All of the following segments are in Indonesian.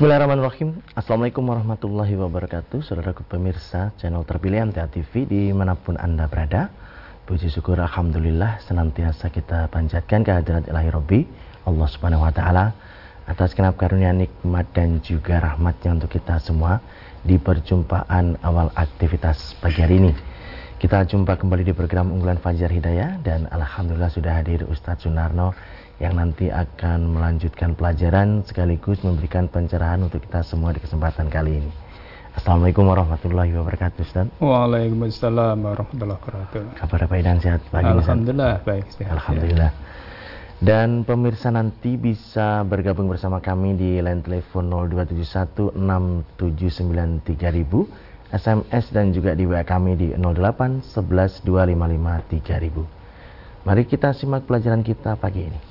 Bismillahirrahmanirrahim. Assalamualaikum warahmatullahi wabarakatuh. Saudaraku pemirsa channel terpilih MTA TV Di mana pun anda berada. Puji syukur Alhamdulillah Senantiasa kita panjatkan kehadirat ilahi Rabbi Allah subhanahu wa ta'ala Atas kenap karunia nikmat dan juga rahmatnya untuk kita semua Di perjumpaan awal aktivitas pagi hari ini. Kita jumpa kembali di program unggulan Fajar Hidayah Dan Alhamdulillah sudah hadir Ustadz Sunarno yang nanti akan melanjutkan pelajaran sekaligus memberikan pencerahan untuk kita semua di kesempatan kali ini. Assalamualaikum warahmatullahi wabarakatuh Ustaz. Waalaikumsalam warahmatullahi wabarakatuh. Kabar baik dan sehat pagi Alhamdulillah Ustaz. baik sehat. Alhamdulillah. Ya. Dan pemirsa nanti bisa bergabung bersama kami di line telepon 02716793000, SMS dan juga di WA kami di 08 11 255 3000. Mari kita simak pelajaran kita pagi ini.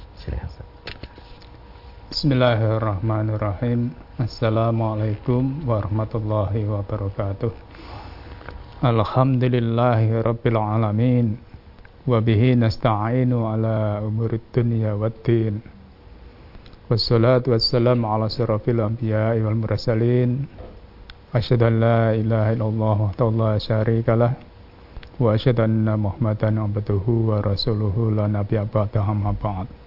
Bismillahirrahmanirrahim. Assalamualaikum warahmatullahi wabarakatuh. Alhamdulillahi rabbil alamin. Wabihi nasta'inu ala umurid dunia waddin Wassalatu wassalamu ala sirafil anbiya wal mursalin. Asyhadu an la ilaha illallah wa syarikalah Wa asyhadu anna Muhammadan abduhu wa rasuluhu. La nabiyya ba'dahu ba'd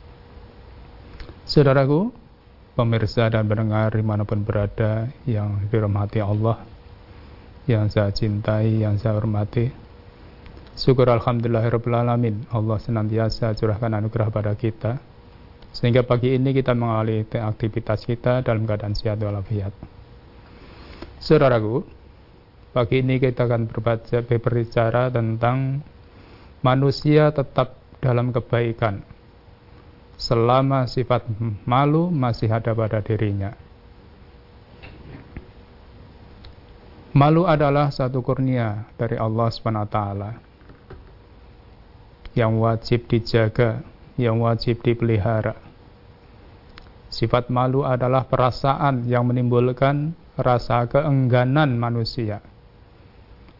Saudaraku, pemirsa dan pendengar di mana pun berada yang dirahmati Allah, yang saya cintai, yang saya hormati, syukur Alhamdulillahirrahmanirrahim Allah senantiasa curahkan anugerah pada kita, sehingga pagi ini kita mengalami aktivitas kita dalam keadaan sehat walafiat. Saudaraku, pagi ini kita akan berbicara tentang manusia tetap dalam kebaikan selama sifat malu masih ada pada dirinya. Malu adalah satu kurnia dari Allah SWT yang wajib dijaga, yang wajib dipelihara. Sifat malu adalah perasaan yang menimbulkan rasa keengganan manusia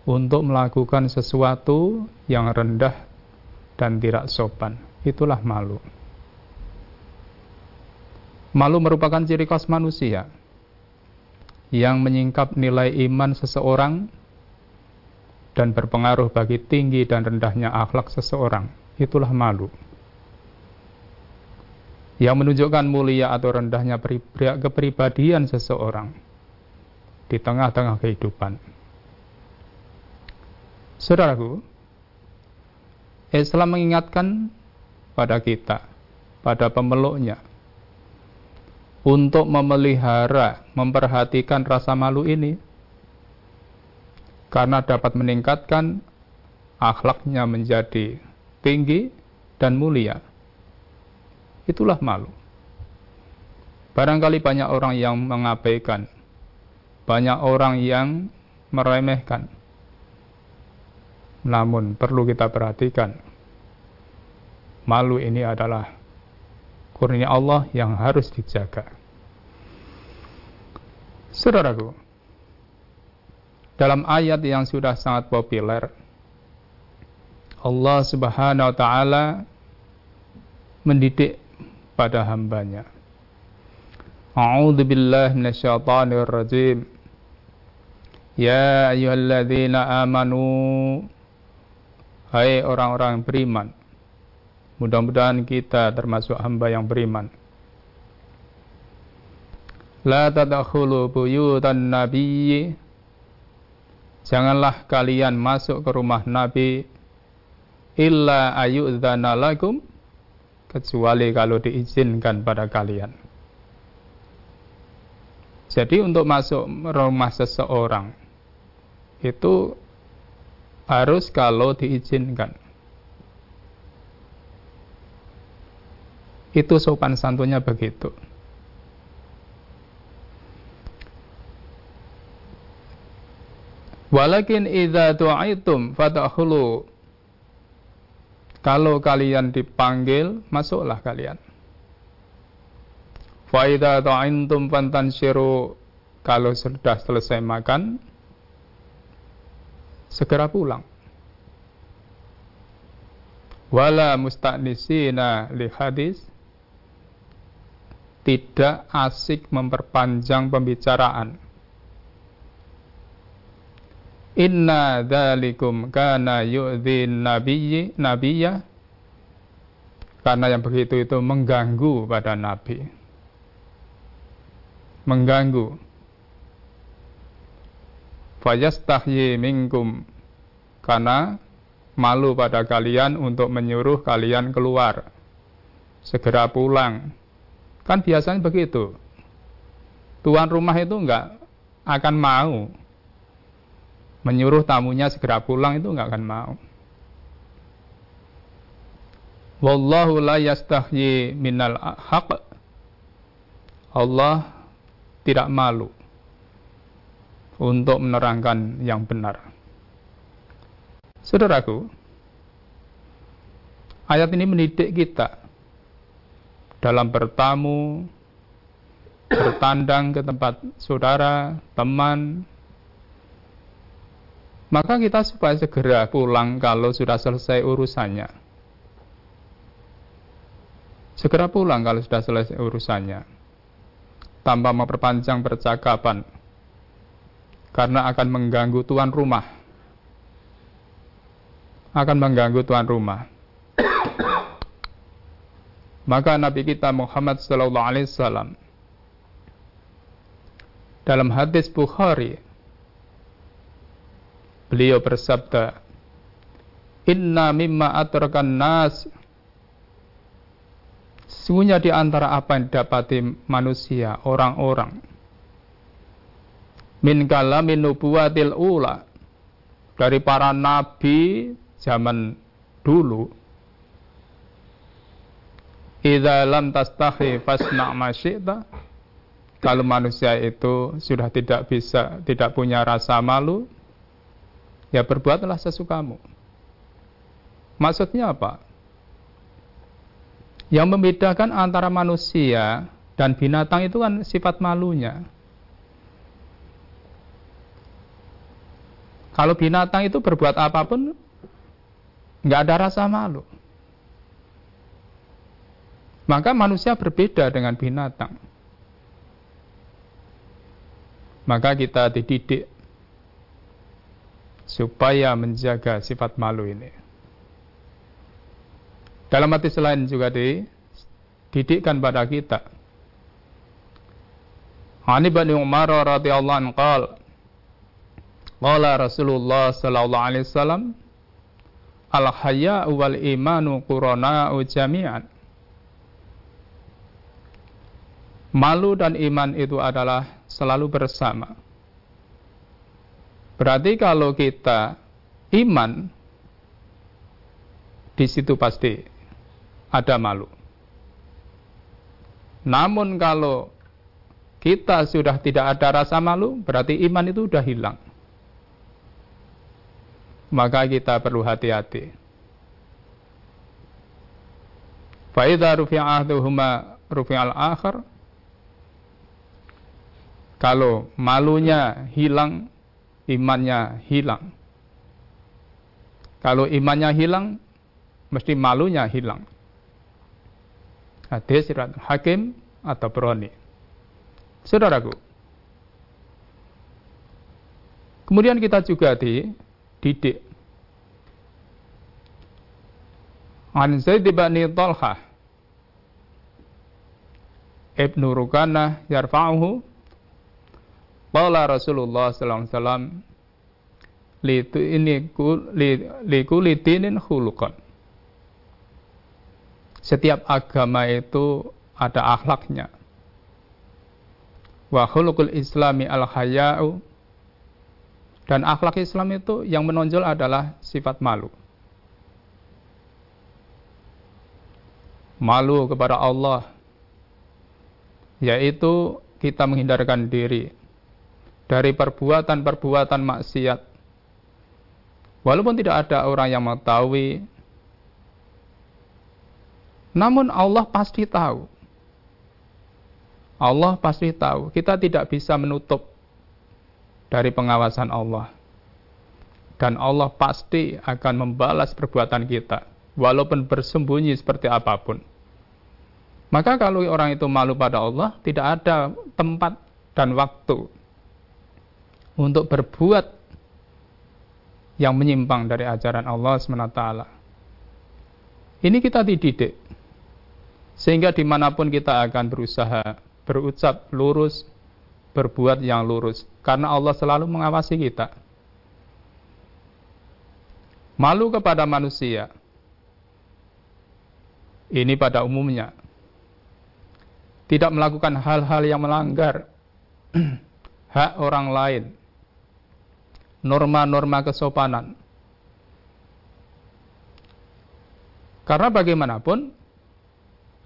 untuk melakukan sesuatu yang rendah dan tidak sopan. Itulah malu. Malu merupakan ciri khas manusia yang menyingkap nilai iman seseorang dan berpengaruh bagi tinggi dan rendahnya akhlak seseorang. Itulah malu. Yang menunjukkan mulia atau rendahnya kepribadian seseorang di tengah-tengah kehidupan. Saudaraku, Islam mengingatkan pada kita, pada pemeluknya, untuk memelihara, memperhatikan rasa malu ini karena dapat meningkatkan akhlaknya menjadi tinggi dan mulia. Itulah malu. Barangkali banyak orang yang mengabaikan, banyak orang yang meremehkan. Namun perlu kita perhatikan, malu ini adalah kurnia Allah yang harus dijaga. Saudaraku, dalam ayat yang sudah sangat populer, Allah Subhanahu wa taala mendidik pada hambanya. A'udzu billahi minasyaitonir rajim. Ya ayyuhalladzina amanu Hai orang-orang beriman Mudah-mudahan kita termasuk hamba yang beriman. La tadkhulu buyutan nabiyyi Janganlah kalian masuk ke rumah Nabi illa ayudzana lakum kecuali kalau diizinkan pada kalian. Jadi untuk masuk rumah seseorang itu harus kalau diizinkan. Itu sopan santunnya begitu. Walakin idza du'aitum fadkhulu. Kalau kalian dipanggil, masuklah kalian. Fa idza ta'intum fantanshiru. Kalau sudah selesai makan, segera pulang. Wala musta'nisina li hadis tidak asik memperpanjang pembicaraan. Inna dzalikum kana yu'dhin nabiyyi nabiyya karena yang begitu itu mengganggu pada nabi. Mengganggu. Fayastahyi minkum karena malu pada kalian untuk menyuruh kalian keluar. Segera pulang. Kan biasanya begitu. Tuan rumah itu enggak akan mau menyuruh tamunya segera pulang itu nggak akan mau. Wallahu la yastahyi minal haq. Allah tidak malu untuk menerangkan yang benar. Saudaraku, ayat ini mendidik kita dalam bertamu, bertandang ke tempat saudara, teman, maka kita supaya segera pulang kalau sudah selesai urusannya. Segera pulang kalau sudah selesai urusannya. Tanpa memperpanjang percakapan. Karena akan mengganggu tuan rumah. Akan mengganggu tuan rumah. Maka Nabi kita Muhammad sallallahu alaihi wasallam dalam hadis Bukhari Beliau bersabda, Inna mimma atrakan nas Sungguhnya di antara apa yang didapati manusia, orang-orang. Min kalamin nubuwatil ula. Dari para nabi zaman dulu. Idza lam tastahi fasna masyita. Kalau manusia itu sudah tidak bisa, tidak punya rasa malu, ya berbuatlah sesukamu. Maksudnya apa? Yang membedakan antara manusia dan binatang itu kan sifat malunya. Kalau binatang itu berbuat apa pun, nggak ada rasa malu. Maka manusia berbeda dengan binatang. Maka kita dididik supaya menjaga sifat malu ini. Dalam hati selain juga dididikkan pada kita. Ani bani Umar radhiyallahu anhu qala Qala Rasulullah sallallahu alaihi wasallam Al haya'u wal imanu qurana'u jami'an Malu dan iman itu adalah selalu bersama. Berarti kalau kita iman, di situ pasti ada malu. Namun kalau kita sudah tidak ada rasa malu, berarti iman itu sudah hilang. Maka kita perlu hati-hati. Fa'idha rufi'ahduhuma rufi'al akhar. Kalau malunya hilang, imannya hilang. Kalau imannya hilang, mesti malunya hilang. Hadis hakim atau berani. Saudaraku, kemudian kita juga dididik. An Zaid bin Talha Ibnu Rukanah yarfa'uhu Qala Rasulullah sallallahu alaihi wasallam ini li kulitinin khuluqan. Setiap agama itu ada akhlaknya. Wa khuluqul islami al haya'u dan akhlak Islam itu yang menonjol adalah sifat malu. Malu kepada Allah yaitu kita menghindarkan diri dari perbuatan-perbuatan maksiat. Walaupun tidak ada orang yang mengetahui, namun Allah pasti tahu. Allah pasti tahu. Kita tidak bisa menutup dari pengawasan Allah. Dan Allah pasti akan membalas perbuatan kita, walaupun bersembunyi seperti apa pun. Maka kalau orang itu malu pada Allah, tidak ada tempat dan waktu untuk berbuat yang menyimpang dari ajaran Allah SWT. Ini kita dididik. Sehingga di mana pun kita akan berusaha berucap lurus, berbuat yang lurus. Karena Allah selalu mengawasi kita. Malu kepada manusia. Ini pada umumnya tidak melakukan hal-hal yang melanggar hak orang lain, norma-norma kesopanan. Karena bagaimanapun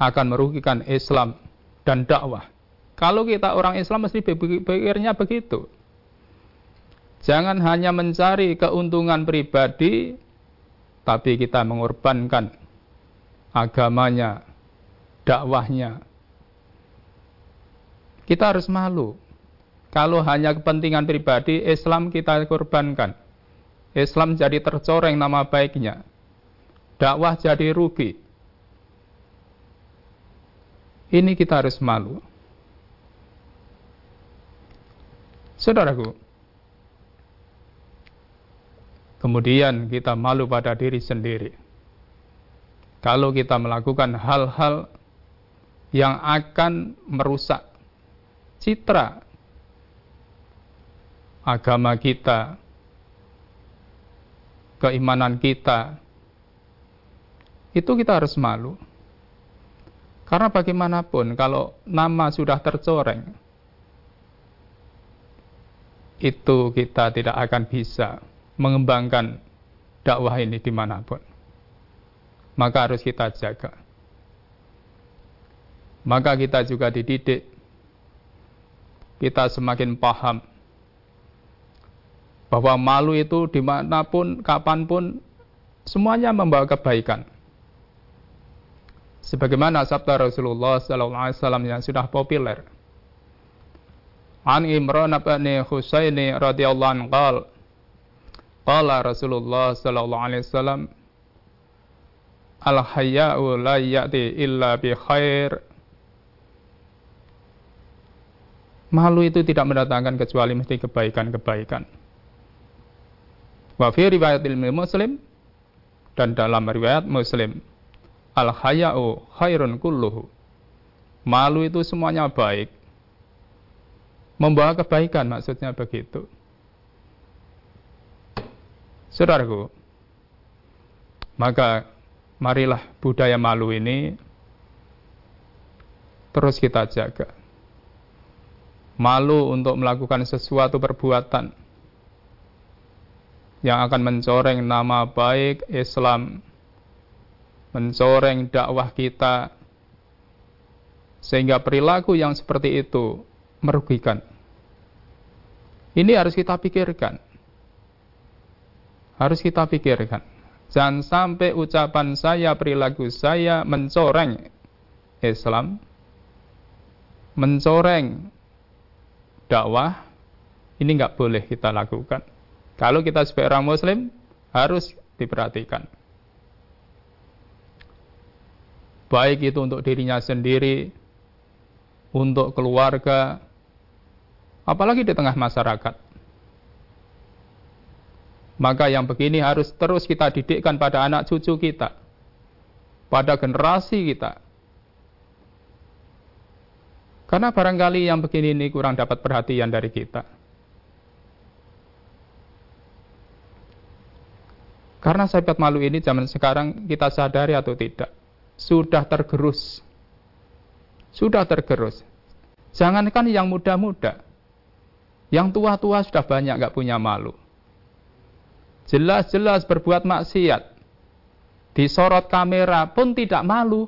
akan merugikan Islam dan dakwah. Kalau kita orang Islam mesti pikirnya begitu. Jangan hanya mencari keuntungan pribadi, tapi kita mengorbankan agamanya, dakwahnya, kita harus malu. Kalau hanya kepentingan pribadi, Islam kita korbankan. Islam jadi tercoreng nama baiknya. Dakwah jadi rugi. Ini kita harus malu. Saudaraku, kemudian kita malu pada diri sendiri. Kalau kita melakukan hal-hal yang akan merusak citra agama kita, keimanan kita, itu kita harus malu. Karena bagaimanapun kalau nama sudah tercoreng, itu kita tidak akan bisa mengembangkan dakwah ini di mana pun. Maka harus kita jaga. Maka kita juga dididik kita semakin paham bahwa malu itu di mana pun, kapan pun, semuanya membawa kebaikan. Sebagaimana sabda Rasulullah SAW yang sudah populer. An Imran bin Husaini radhiyallahu anhu qala Rasulullah sallallahu alaihi wasallam Al hayya'u la ya'ti illa bi khair Malu itu tidak mendatangkan kecuali mesti kebaikan-kebaikan. Wa fi ilmi muslim dan dalam riwayat muslim al haya'u khairun kulluhu. Malu itu semuanya baik. Membawa kebaikan maksudnya begitu. Saudaraku, maka marilah budaya malu ini terus kita jaga malu untuk melakukan sesuatu perbuatan yang akan mencoreng nama baik Islam, mencoreng dakwah kita, sehingga perilaku yang seperti itu merugikan. Ini harus kita pikirkan. Harus kita pikirkan. Jangan sampai ucapan saya, perilaku saya mencoreng Islam, mencoreng dakwah ini nggak boleh kita lakukan. Kalau kita sebagai orang Muslim harus diperhatikan. Baik itu untuk dirinya sendiri, untuk keluarga, apalagi di tengah masyarakat. Maka yang begini harus terus kita didikkan pada anak cucu kita, pada generasi kita, karena barangkali yang begini ini kurang dapat perhatian dari kita. Karena sifat malu ini zaman sekarang kita sadari atau tidak, sudah tergerus. Sudah tergerus. Jangankan yang muda-muda, yang tua-tua sudah banyak nggak punya malu. Jelas-jelas berbuat maksiat, disorot kamera pun tidak malu.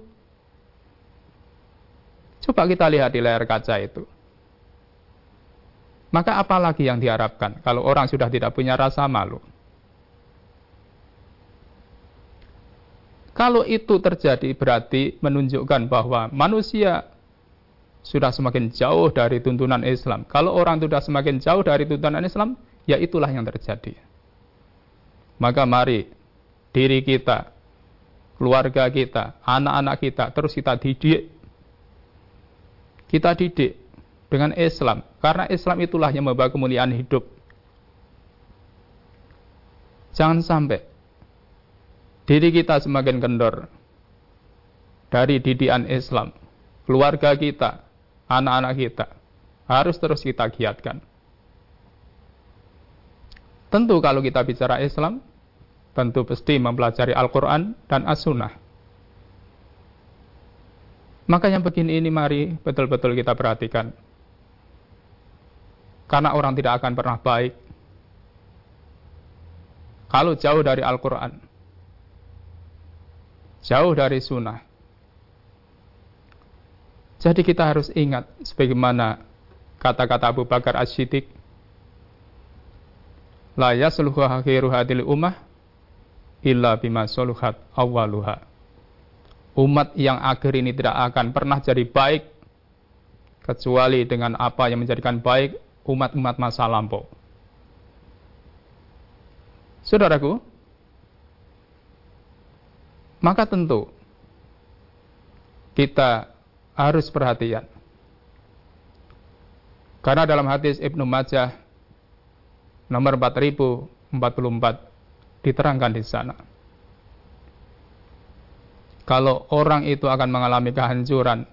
Coba kita lihat di layar kaca itu. Maka apalagi yang diharapkan kalau orang sudah tidak punya rasa malu? Kalau itu terjadi berarti menunjukkan bahwa manusia sudah semakin jauh dari tuntunan Islam. Kalau orang sudah semakin jauh dari tuntunan Islam, ya itulah yang terjadi. Maka mari diri kita, keluarga kita, anak-anak kita terus kita didik kita didik dengan Islam karena Islam itulah yang membawa kemuliaan hidup jangan sampai diri kita semakin kendor. Dari didikan Islam keluarga kita anak-anak kita harus terus kita giatkan. Tentu kalau kita bicara Islam tentu pasti mempelajari Al-Quran dan As-Sunnah. Maka yang begini ini mari betul-betul kita perhatikan. Karena orang tidak akan pernah baik. Kalau jauh dari Al-Quran, jauh dari sunnah. Jadi kita harus ingat sebagaimana kata-kata Abu Bakar As-Siddiq, La yasluhu akhiru hadil ummah illa bima soluhat awaluha umat yang akhir ini tidak akan pernah jadi baik kecuali dengan apa yang menjadikan baik umat-umat masa lampau. Saudaraku, maka tentu kita harus perhatian. Karena dalam hadis Ibnu Majah nomor 4044 diterangkan di sana kalau orang itu akan mengalami kehancuran,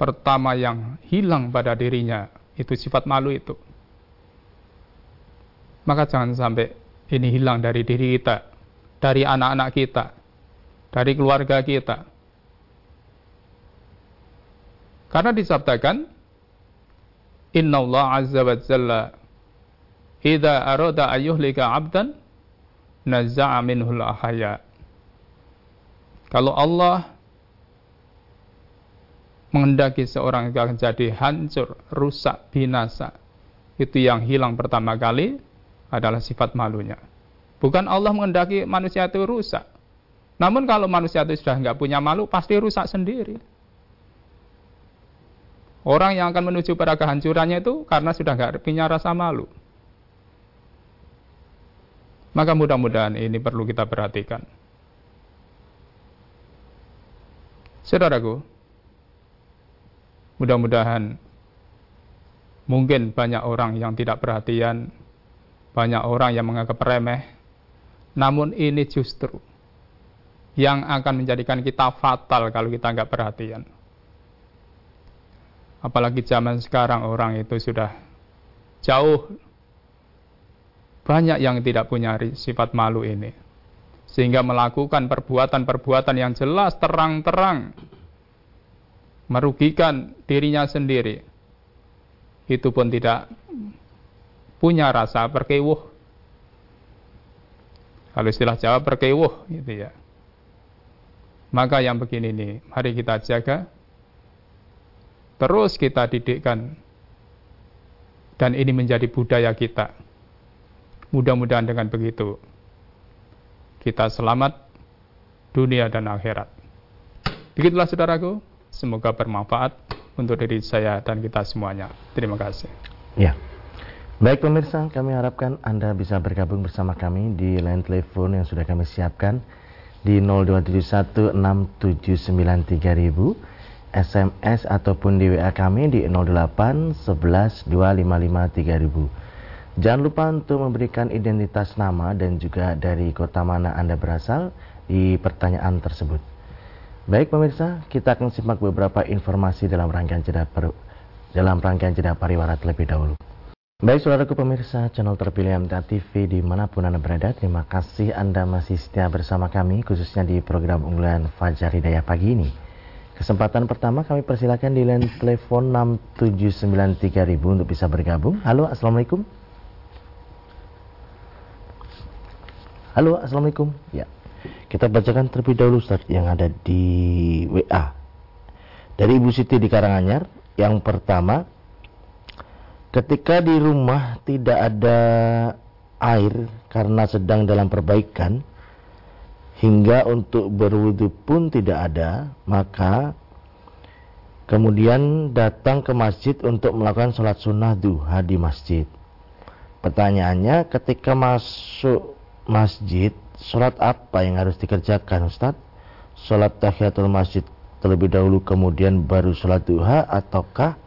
pertama yang hilang pada dirinya itu sifat malu itu. Maka jangan sampai ini hilang dari diri kita, dari anak-anak kita, dari keluarga kita. Karena disabdakan, Inna Allah Azza wa Jalla Ida arada ayyuhlika abdan Naza'a minhul ahaya kalau Allah mengendaki seorang akan jadi hancur, rusak, binasa, itu yang hilang pertama kali adalah sifat malunya. Bukan Allah mengendaki manusia itu rusak. Namun kalau manusia itu sudah nggak punya malu, pasti rusak sendiri. Orang yang akan menuju pada kehancurannya itu karena sudah nggak punya rasa malu. Maka mudah-mudahan ini perlu kita perhatikan. Saudaraku, mudah-mudahan mungkin banyak orang yang tidak perhatian, banyak orang yang menganggap remeh, namun ini justru yang akan menjadikan kita fatal kalau kita nggak perhatian. Apalagi zaman sekarang orang itu sudah jauh. Banyak yang tidak punya sifat malu ini. Sehingga melakukan perbuatan-perbuatan yang jelas terang-terang merugikan dirinya sendiri. Itu pun tidak punya rasa perkewuh kalau istilah Jawa perkewuh gitu ya maka yang begini nih mari kita jaga terus kita didikkan dan ini menjadi budaya kita mudah-mudahan dengan begitu kita selamat dunia dan akhirat. Begitulah saudaraku, semoga bermanfaat untuk diri saya dan kita semuanya. Terima kasih. Ya. Baik pemirsa, kami harapkan Anda bisa bergabung bersama kami di line telepon yang sudah kami siapkan di 02716793000, SMS ataupun di WA kami di 08 11 Jangan lupa untuk memberikan identitas nama dan juga dari kota mana Anda berasal di pertanyaan tersebut. Baik pemirsa, kita akan simak beberapa informasi dalam rangkaian jeda dalam rangkaian jeda pariwara terlebih dahulu. Baik saudaraku pemirsa channel terpilih MTA TV di mana pun Anda berada, terima kasih Anda masih setia bersama kami khususnya di program unggulan Fajar Hidayah pagi ini. Kesempatan pertama kami persilakan di line telepon 6793000 untuk bisa bergabung. Halo, Assalamualaikum. Halo, Assalamualaikum. Ya. Kita bacakan terlebih dahulu Ustaz yang ada di WA. Dari Ibu Siti di Karanganyar, yang pertama, ketika di rumah tidak ada air karena sedang dalam perbaikan, hingga untuk berwudu pun tidak ada, maka kemudian datang ke masjid untuk melakukan sholat sunnah duha di masjid. Pertanyaannya, ketika masuk masjid, sholat apa yang harus dikerjakan Ustaz? Sholat tahiyatul masjid terlebih dahulu kemudian baru sholat duha ataukah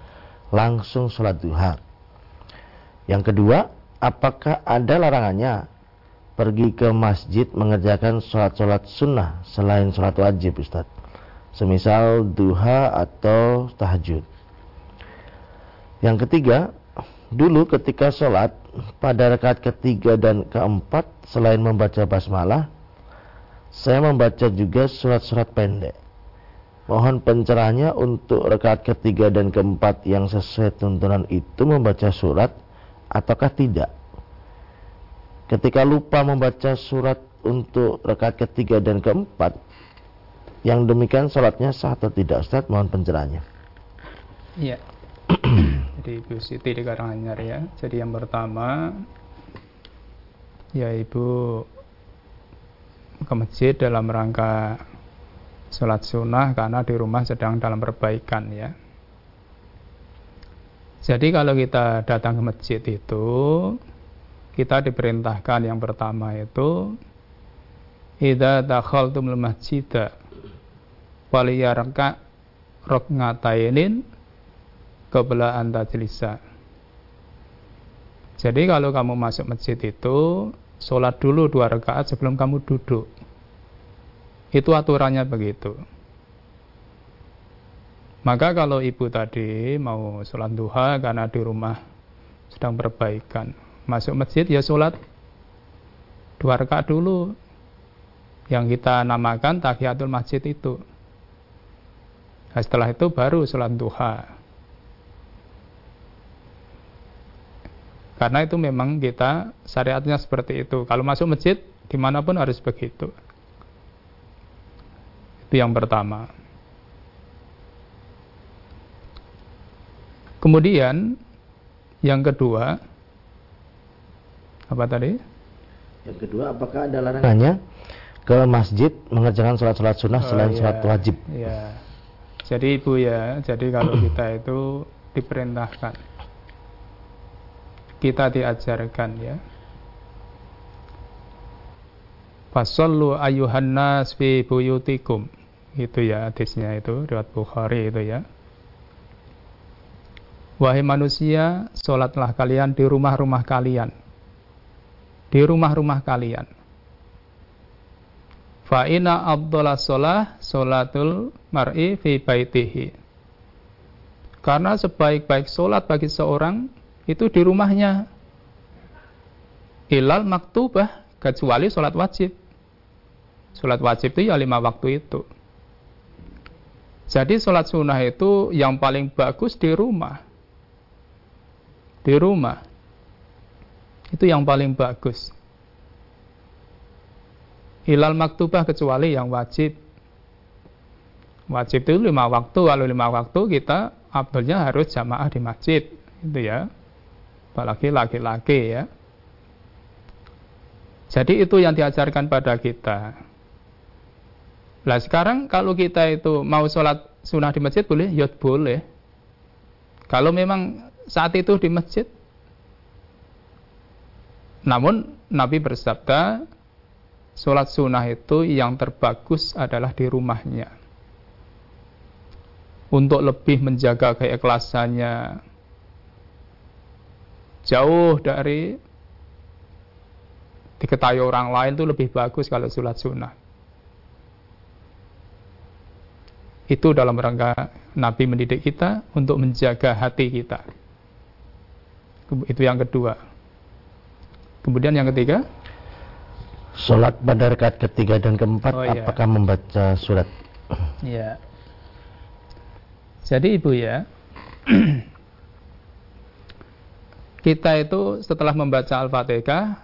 langsung sholat duha? Yang kedua, apakah ada larangannya pergi ke masjid mengerjakan sholat-sholat sunnah selain sholat wajib Ustaz? Semisal duha atau tahajud. Yang ketiga, dulu ketika sholat pada rakaat ketiga dan keempat selain membaca basmalah, saya membaca juga surat-surat pendek. Mohon pencerahannya untuk rakaat ketiga dan keempat yang sesuai tuntunan itu membaca surat ataukah tidak? Ketika lupa membaca surat untuk rakaat ketiga dan keempat, yang demikian sholatnya sah atau tidak Ustaz? Mohon pencerahannya. Iya. Jadi Ibu Siti di Karanganyar ya. Jadi yang pertama ya Ibu ke masjid dalam rangka sholat sunnah karena di rumah sedang dalam perbaikan ya. Jadi kalau kita datang ke masjid itu kita diperintahkan yang pertama itu idza dakhaltumul masjida faliyarka rokngatainin qabla an tajlisa. Jadi kalau kamu masuk masjid itu sholat dulu dua rakaat sebelum kamu duduk. Itu aturannya begitu. Maka kalau ibu tadi mau sholat duha karena di rumah sedang perbaikan, masuk masjid ya sholat dua rakaat dulu. Yang kita namakan tahiyatul masjid itu. Nah, setelah itu baru sholat duha. Karena itu memang kita syariatnya seperti itu. Kalau masuk masjid, di mana pun harus begitu. Itu yang pertama. Kemudian yang kedua apa tadi? Yang kedua, apakah ada larangannya ke masjid mengerjakan sholat-sholat sunnah oh, selain iya, sholat wajib? Iya. Jadi ibu ya, jadi kalau kita itu diperintahkan, kita diajarkan ya, Fasallu ayuhan nas fi buyutikum. Itu ya hadisnya itu riwayat Bukhari itu ya. Wahai manusia, sholatlah kalian di rumah-rumah kalian. Di rumah-rumah kalian. Fa'ina abdullah sholah sholatul mar'i fi baitihi. Karena sebaik-baik sholat bagi seorang itu di rumahnya. Ilal maktubah, kecuali sholat wajib. Sholat wajib itu ya lima waktu itu. Jadi sholat sunnah itu yang paling bagus di rumah. Di rumah. Itu yang paling bagus. Hilal maktubah kecuali yang wajib. Wajib itu lima waktu. Kalau lima waktu kita abdulnya harus jamaah di masjid. Itu ya. Apalagi laki-laki ya. Jadi itu yang diajarkan pada kita. Nah sekarang kalau kita itu mau sholat sunnah di masjid boleh? Ya boleh. Kalau memang saat itu di masjid. Namun Nabi bersabda, sholat sunnah itu yang terbagus adalah di rumahnya. Untuk lebih menjaga keikhlasannya, jauh dari diketahui orang lain itu lebih bagus kalau sholat sunnah. Itu dalam rangka Nabi mendidik kita untuk menjaga hati kita. Itu yang kedua. Kemudian yang ketiga, Sholat pada rakaat ketiga dan keempat oh, iya. apakah membaca surat? Iya. Jadi ibu ya, kita itu setelah membaca Al-Fatihah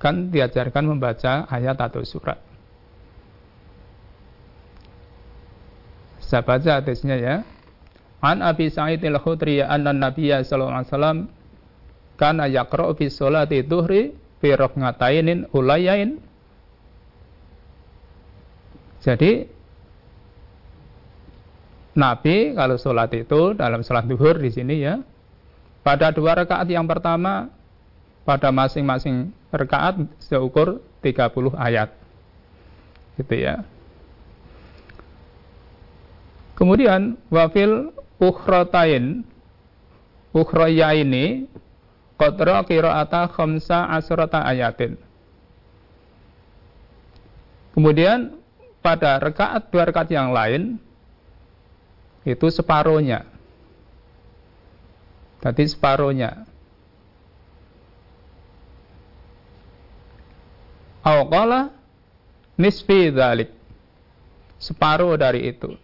kan diajarkan membaca ayat atau surat. Saya baca hadisnya ya. An Abi Sa'id al-Khudri anna Nabiya sallallahu alaihi wasallam kana yaqra'u fi sholati dhuhri fi rak'atainin ulayain. Jadi Nabi kalau sholat itu dalam sholat duhur di sini ya pada dua rakaat yang pertama pada masing-masing rakaat seukur 30 ayat gitu ya Kemudian wafil ukhratain ukhraya ini qadra qira'ata khamsa asrata ayatin. Kemudian pada rekaat dua rekaat yang lain itu separuhnya. Tadi separuhnya. Awqala nisfi dhalik. Separuh dari itu.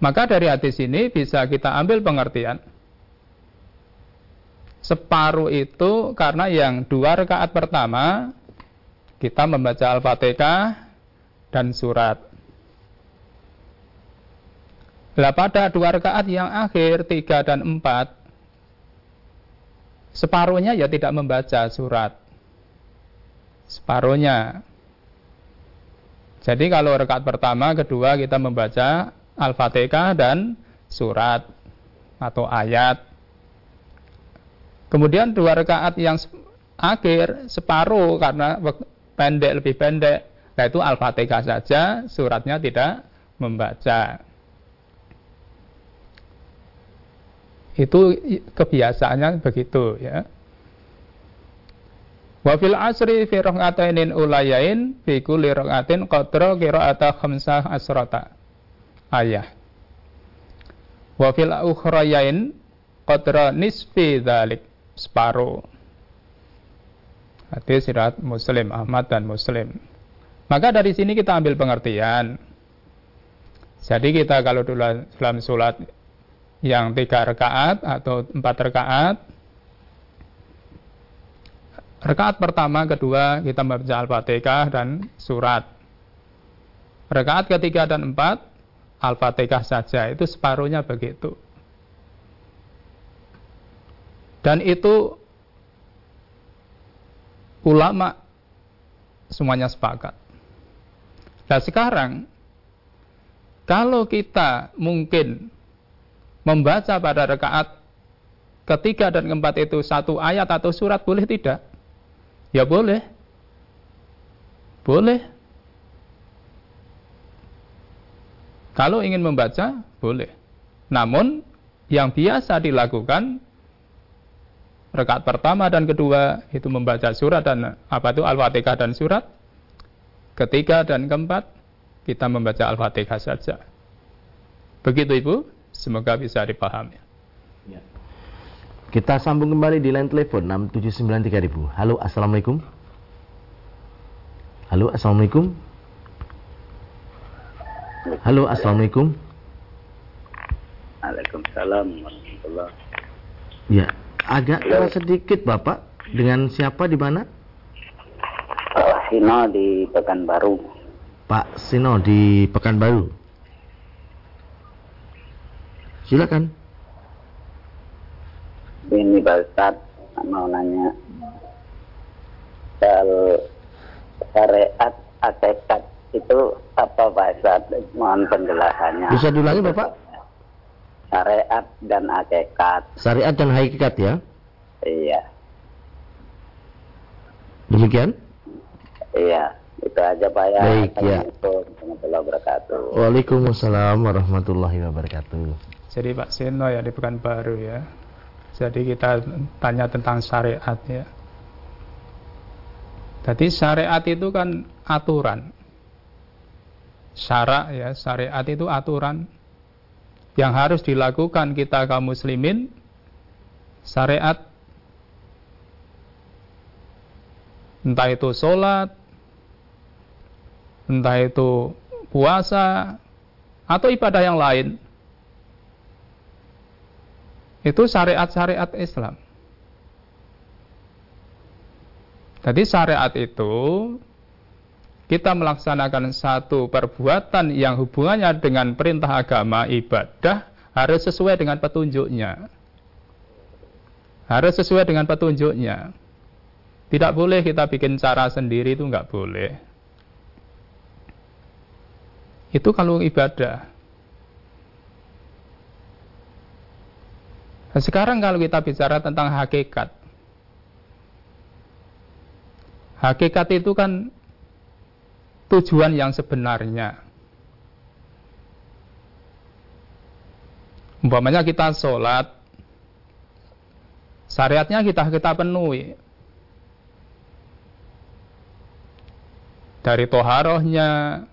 Maka dari hadis ini bisa kita ambil pengertian. Separuh itu karena yang dua rakaat pertama kita membaca Al-Fatihah dan surat. Lah pada dua rakaat yang akhir tiga dan empat separuhnya ya tidak membaca surat. Separuhnya. Jadi kalau rakaat pertama, kedua kita membaca Al-Fatihah dan surat atau ayat. Kemudian dua rakaat yang akhir separuh karena pendek lebih pendek, yaitu Al-Fatihah saja, suratnya tidak membaca. Itu kebiasaannya begitu ya. Wa fil asri fi ulayain fi kulli rak'atin qadra qira'ata khamsah asrata ayah. Wa fil ukhrayain qadra nisfi dzalik separuh. Hadis sirat Muslim Ahmad dan Muslim. Maka dari sini kita ambil pengertian. Jadi kita kalau dalam sholat yang tiga rakaat atau empat rakaat, rakaat pertama, kedua kita membaca al-fatihah dan surat. Rakaat ketiga dan empat Al-Fatihah saja itu separuhnya begitu. Dan itu ulama semuanya sepakat. Nah sekarang kalau kita mungkin membaca pada rekaat ketiga dan keempat itu satu ayat atau surat boleh tidak? Ya boleh. Boleh. Kalau ingin membaca, boleh. Namun, yang biasa dilakukan rekat pertama dan kedua itu membaca surat dan apa itu Al-Fatihah dan surat. Ketiga dan keempat kita membaca Al-Fatihah saja. Begitu Ibu, semoga bisa dipahami. Ya. Kita sambung kembali di line telepon 6793000. Halo, Assalamualaikum. Halo, Assalamualaikum. Halo, Assalamualaikum. Waalaikumsalam Ya, agak keras sedikit Bapak. Dengan siapa di mana? Pak Sino di Pekanbaru. Pak Sino di Pekanbaru. Silakan. Ini Ustaz, mau nanya soal syariat hakikat itu apa Pak Ustaz? Mohon penjelasannya. Bisa diulangi Bapak? Syariat dan hakikat. Syariat dan hakikat ya? Iya. Demikian? Iya. Itu aja Pak ya. Baik, ya. warahmatullahi wabarakatuh. Waalaikumsalam warahmatullahi wabarakatuh. Jadi Pak Seno ya di Pekanbaru ya. Jadi kita tanya tentang syariat ya. Jadi syariat itu kan aturan syarak ya syariat itu aturan. Yang harus dilakukan kita kaum muslimin syariat. Entah itu sholat entah itu puasa atau ibadah yang lain. Itu syariat-syariat Islam. Jadi syariat itu kita melaksanakan satu perbuatan yang hubungannya dengan perintah agama ibadah harus sesuai dengan petunjuknya. Harus sesuai dengan petunjuknya. Tidak boleh kita bikin cara sendiri itu nggak boleh. Itu kalau ibadah. Nah, sekarang kalau kita bicara tentang hakikat. Hakikat itu kan tujuan yang sebenarnya. Umpamanya kita sholat, syariatnya kita kita penuhi. Dari toharohnya,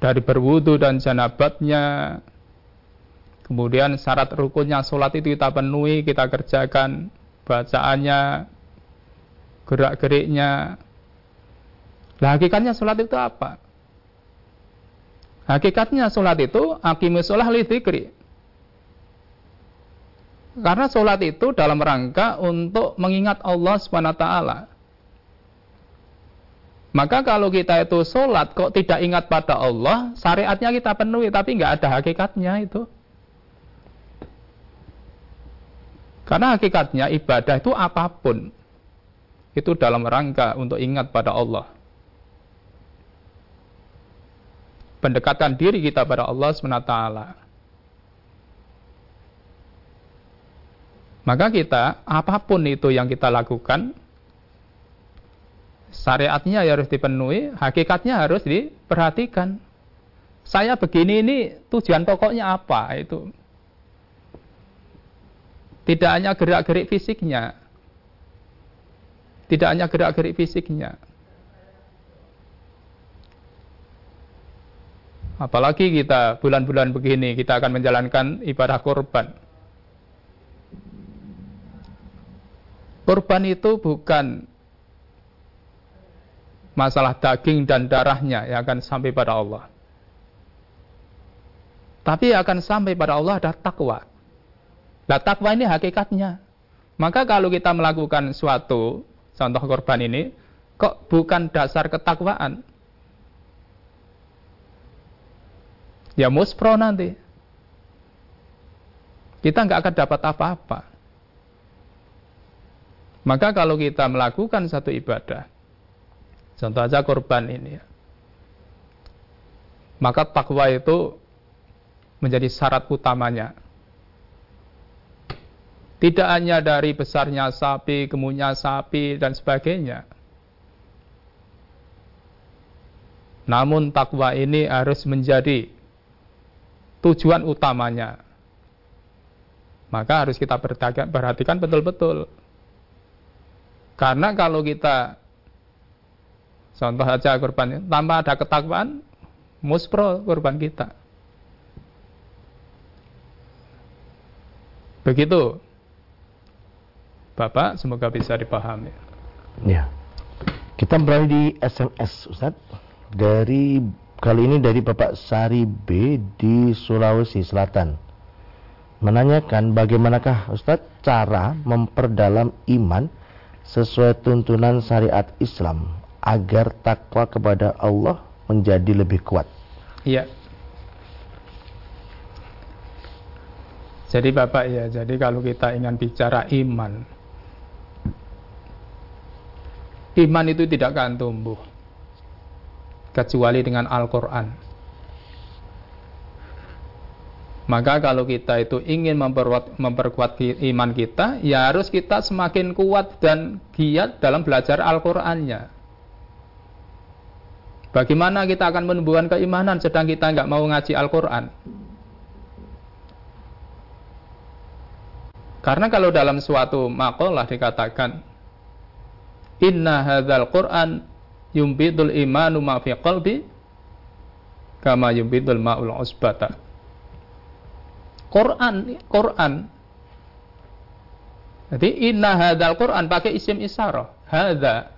dari berwudu dan janabatnya, kemudian syarat rukunnya sholat itu kita penuhi, kita kerjakan bacaannya, gerak-geriknya, Nah, hakikatnya sholat itu apa? Hakikatnya sholat itu akimus sholat lidikri. Karena sholat itu dalam rangka untuk mengingat Allah SWT. Maka kalau kita itu sholat kok tidak ingat pada Allah, syariatnya kita penuhi, tapi nggak ada hakikatnya itu. Karena hakikatnya ibadah itu apa pun. Itu dalam rangka untuk ingat pada Allah. Pendekatan diri kita pada Allah SWT. Maka kita, apa pun itu yang kita lakukan, syariatnya harus dipenuhi, hakikatnya harus diperhatikan. Saya begini ini tujuan pokoknya apa itu? Tidak hanya gerak-gerik fisiknya. Tidak hanya gerak-gerik fisiknya. Apalagi kita bulan-bulan begini kita akan menjalankan ibadah korban. Korban itu bukan masalah daging dan darahnya yang akan sampai pada Allah. Tapi akan sampai pada Allah ada takwa. Nah takwa ini hakikatnya. Maka kalau kita melakukan suatu contoh korban ini, kok bukan dasar ketakwaan? Ya muspro nanti. Kita nggak akan dapat apa-apa. Maka kalau kita melakukan satu ibadah, contoh aja korban ini ya, maka takwa itu menjadi syarat utamanya tidak hanya dari besarnya sapi, gemunya sapi, dan sebagainya. Namun takwa ini harus menjadi tujuan utamanya. Maka harus kita perhatikan betul-betul. Karena kalau kita contoh saja korban tanpa ada ketakwaan, muspro korban kita. Begitu Bapak, semoga bisa dipahami. Ya. Kita berada di SMS, Ustaz. Dari kali ini dari Bapak Sari B di Sulawesi Selatan. Menanyakan bagaimanakah Ustaz cara memperdalam iman sesuai tuntunan syariat Islam agar takwa kepada Allah menjadi lebih kuat. Iya. Jadi Bapak ya, jadi kalau kita ingin bicara iman, Iman itu tidak akan tumbuh kecuali dengan Al-Quran. Maka kalau kita itu ingin memperkuat, memperkuat iman kita, ya harus kita semakin kuat dan giat dalam belajar Al-Qur'annya. Bagaimana kita akan menumbuhkan keimanan sedang kita nggak mau ngaji Al-Quran? Karena kalau dalam suatu makalah dikatakan Inna hadzal Qur'an yumbidul imanu ma fi qalbi kama yumbidul ma'ul usbata. Quran Quran jadi inna hadzal Quran pakai isim isyarah. Hadza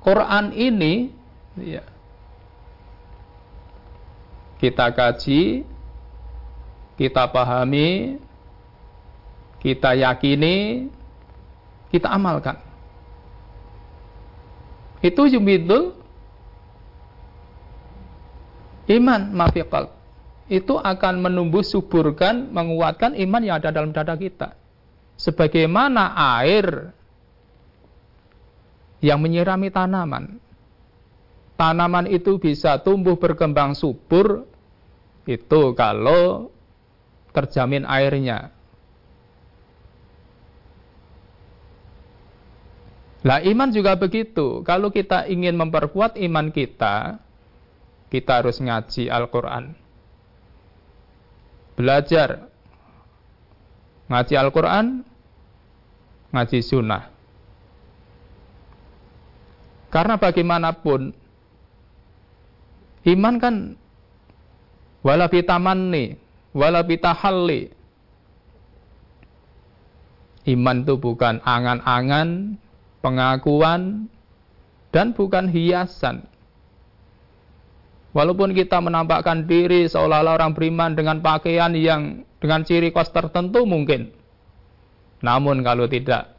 Quran ini ya, kita kaji, kita pahami, kita yakini, kita amalkan. Itu yumidul iman mafiqal. Itu akan menumbuh suburkan, menguatkan iman yang ada dalam dada kita. Sebagaimana air yang menyirami tanaman. Tanaman itu bisa tumbuh berkembang subur itu kalau terjamin airnya. Lah iman juga begitu. Kalau kita ingin memperkuat iman kita, kita harus ngaji Al-Quran. belajar ngaji Al-Quran, ngaji sunnah. Karena bagaimanapun, iman kan wala bitamanni, wala bitahalli. Iman itu bukan angan-angan, pengakuan, dan bukan hiasan. Walaupun kita menampakkan diri seolah-olah orang beriman dengan pakaian yang dengan ciri kos tertentu mungkin. Namun kalau tidak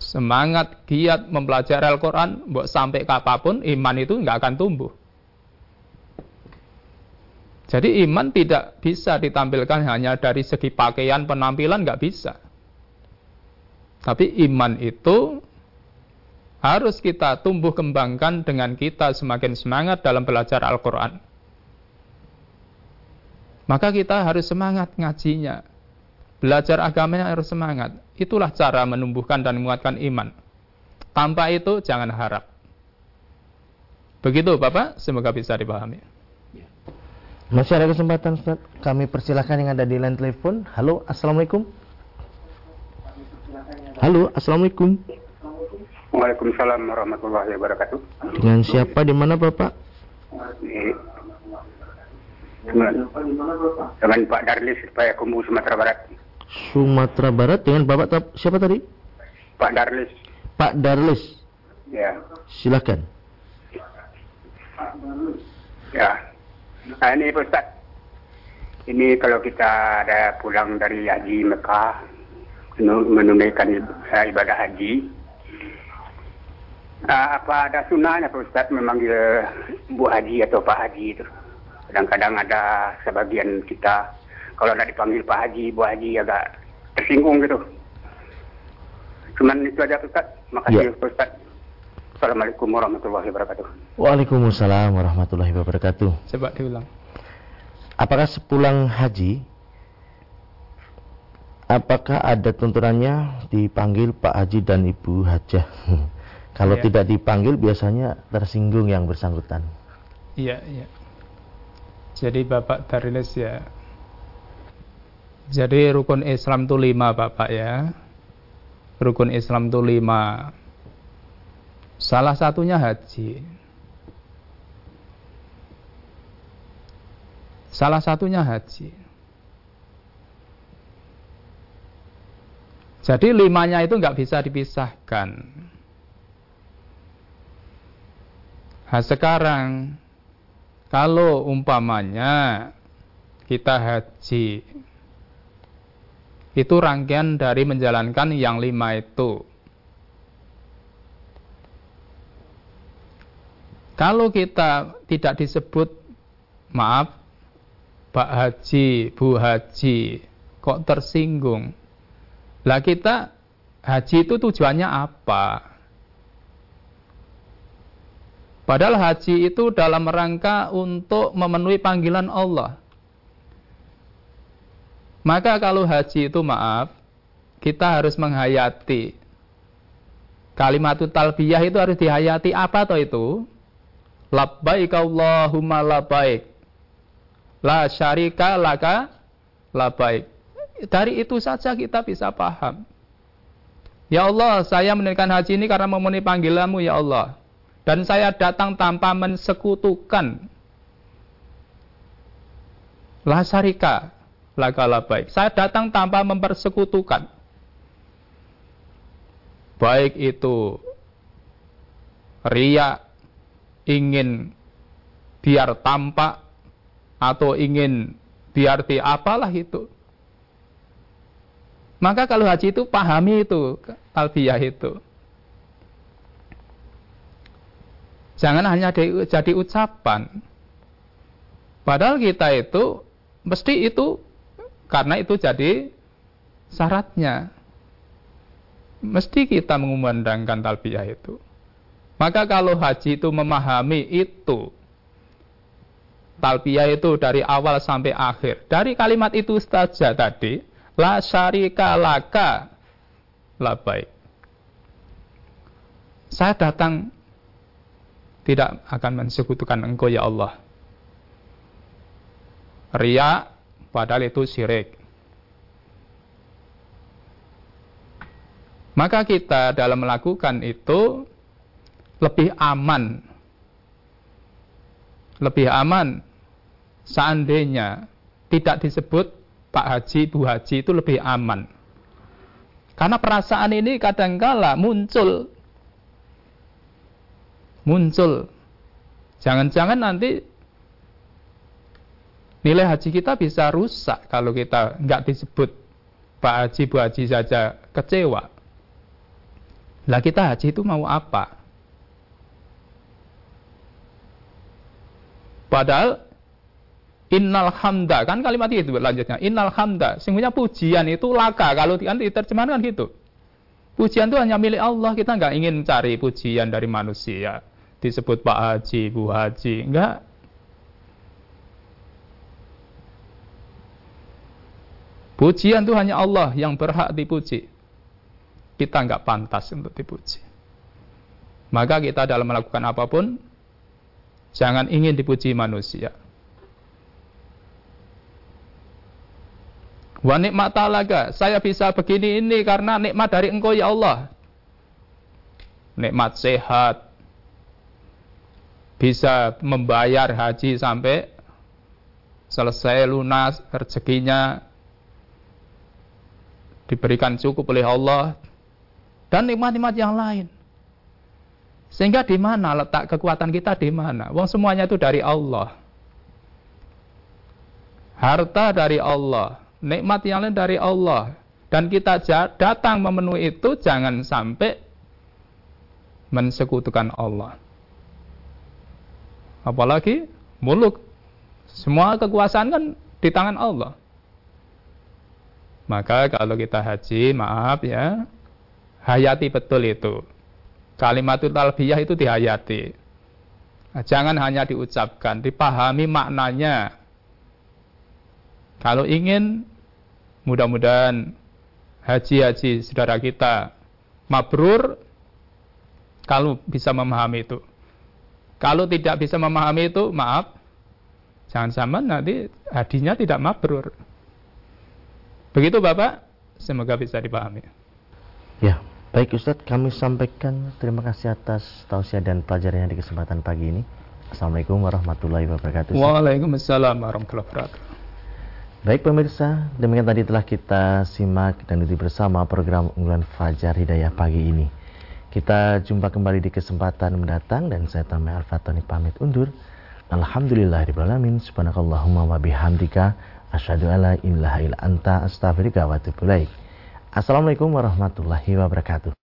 semangat giat mempelajari Al-Quran, buat sampai kapan pun iman itu nggak akan tumbuh. Jadi iman tidak bisa ditampilkan hanya dari segi pakaian penampilan nggak bisa. Tapi iman itu harus kita tumbuh kembangkan dengan kita semakin semangat dalam belajar Al-Quran. Maka kita harus semangat ngajinya. Belajar agamanya harus semangat. Itulah cara menumbuhkan dan menguatkan iman. Tanpa itu jangan harap. Begitu Bapak, semoga bisa dipahami. Masih ada kesempatan Ustaz, kami persilahkan yang ada di line telepon. Halo, Assalamualaikum. Halo, Assalamualaikum. Waalaikumsalam warahmatullahi wabarakatuh. Dengan siapa di mana Bapak? Dengan, dengan Pak Darlis Pak Kumbu Sumatera Barat. Sumatera Barat dengan Bapak siapa tadi? Pak Darlis. Pak Darlis. Ya. Silakan. Ya. Nah, ini Ustaz. Ini kalau kita ada pulang dari haji Mekah menunaikan ibadah haji, Uh, apa ada sunnahnya Pak Ustaz memanggil Bu Haji atau Pak Haji itu? Kadang-kadang ada sebagian kita kalau ada dipanggil Pak Haji, Bu Haji agak tersinggung gitu. Cuman itu aja Pak Ustaz. Makasih ya. Pak Ustaz. Assalamualaikum warahmatullahi wabarakatuh. Waalaikumsalam warahmatullahi wabarakatuh. Coba diulang. Apakah sepulang haji apakah ada tuntunannya dipanggil Pak Haji dan Ibu Hajah? Kalau ya. tidak dipanggil biasanya tersinggung yang bersangkutan. Iya, iya. Jadi Bapak Darilis ya. Jadi rukun Islam itu lima Bapak ya. Rukun Islam itu lima. Salah satunya haji. Salah satunya haji. Jadi limanya itu nggak bisa dipisahkan. Nah, sekarang kalau umpamanya kita haji itu rangkaian dari menjalankan yang lima itu. Kalau kita tidak disebut maaf Pak Haji, Bu Haji, kok tersinggung? Lah kita haji itu tujuannya apa? Padahal haji itu dalam rangka untuk memenuhi panggilan Allah. Maka kalau haji itu maaf, kita harus menghayati. Kalimat talbiyah itu harus dihayati apa toh itu? Labbaik Allahumma labbaik. La syarika laka labbaik. Dari itu saja kita bisa paham. Ya Allah, saya menunaikan haji ini karena memenuhi panggilanmu ya Allah. Dan saya datang tanpa mensekutukan. La syarika lagala baik. Saya datang tanpa mempersekutukan. Baik itu ria ingin biar tampak atau ingin biar di apalah itu. Maka kalau haji itu pahami itu talbiyah itu. Jangan hanya jadi ucapan. Padahal kita itu mesti itu karena itu jadi syaratnya. Mesti kita mengumandangkan talbiyah itu. Maka kalau haji itu memahami itu, talbiyah itu dari awal sampai akhir. Dari kalimat itu saja tadi, la syarika laka la baik. Saya datang tidak akan mensekutukan engkau ya Allah. Ria padahal itu syirik. Maka kita dalam melakukan itu lebih aman. Lebih aman seandainya tidak disebut Pak Haji, Bu Haji itu lebih aman. Karena perasaan ini kadangkala muncul. Muncul. Jangan-jangan nanti nilai haji kita bisa rusak kalau kita nggak disebut Pak Haji, Bu Haji saja kecewa. Lah kita haji itu mau apa? Padahal Innal hamda kan kalimat itu lanjutnya. Innal hamda, sesungguhnya pujian itu laka kalau kan diterjemahkan gitu. Pujian itu hanya milik Allah. Kita nggak ingin cari pujian dari manusia. Disebut Pak Haji, Bu Haji, enggak. Pujian itu hanya Allah yang berhak dipuji. Kita nggak pantas untuk dipuji. Maka kita dalam melakukan apa pun, jangan ingin dipuji manusia. Wa nikmat talaga, saya bisa begini ini karena nikmat dari engkau ya Allah. Nikmat sehat, bisa membayar haji sampai selesai lunas rezekinya diberikan cukup oleh Allah dan nikmat-nikmat yang lain. Sehingga di mana letak kekuatan kita di mana? Wong semuanya itu dari Allah. Harta dari Allah, nikmat yang lain dari Allah dan kita datang memenuhi itu jangan sampai mensekutukan Allah. Apalagi muluk. Semua kekuasaan kan di tangan Allah. Maka kalau kita haji, maaf ya, hayati betul itu. Kalimatul talbiyah itu dihayati. Nah, jangan hanya diucapkan, dipahami maknanya. Kalau ingin Mudah-mudahan haji-haji saudara kita mabrur kalau bisa memahami itu. Kalau tidak bisa memahami itu, maaf, jangan sama nanti hadinya tidak mabrur. Begitu Bapak, semoga bisa dipahami. Ya, baik Ustadz, kami sampaikan terima kasih atas tausiah dan pelajarannya di kesempatan pagi ini. Assalamualaikum warahmatullahi wabarakatuh. Waalaikumsalam warahmatullahi wabarakatuh. Baik pemirsa, demikian tadi telah kita simak dan ikuti bersama program unggulan Fajar Hidayah pagi ini. Kita jumpa kembali di kesempatan mendatang dan saya Tamai Al-Fatani pamit undur. Alhamdulillah alamin subhanakallahumma wa bihamdika asyhadu alla ilaha illa anta astaghfiruka wa atubu Assalamualaikum warahmatullahi wabarakatuh.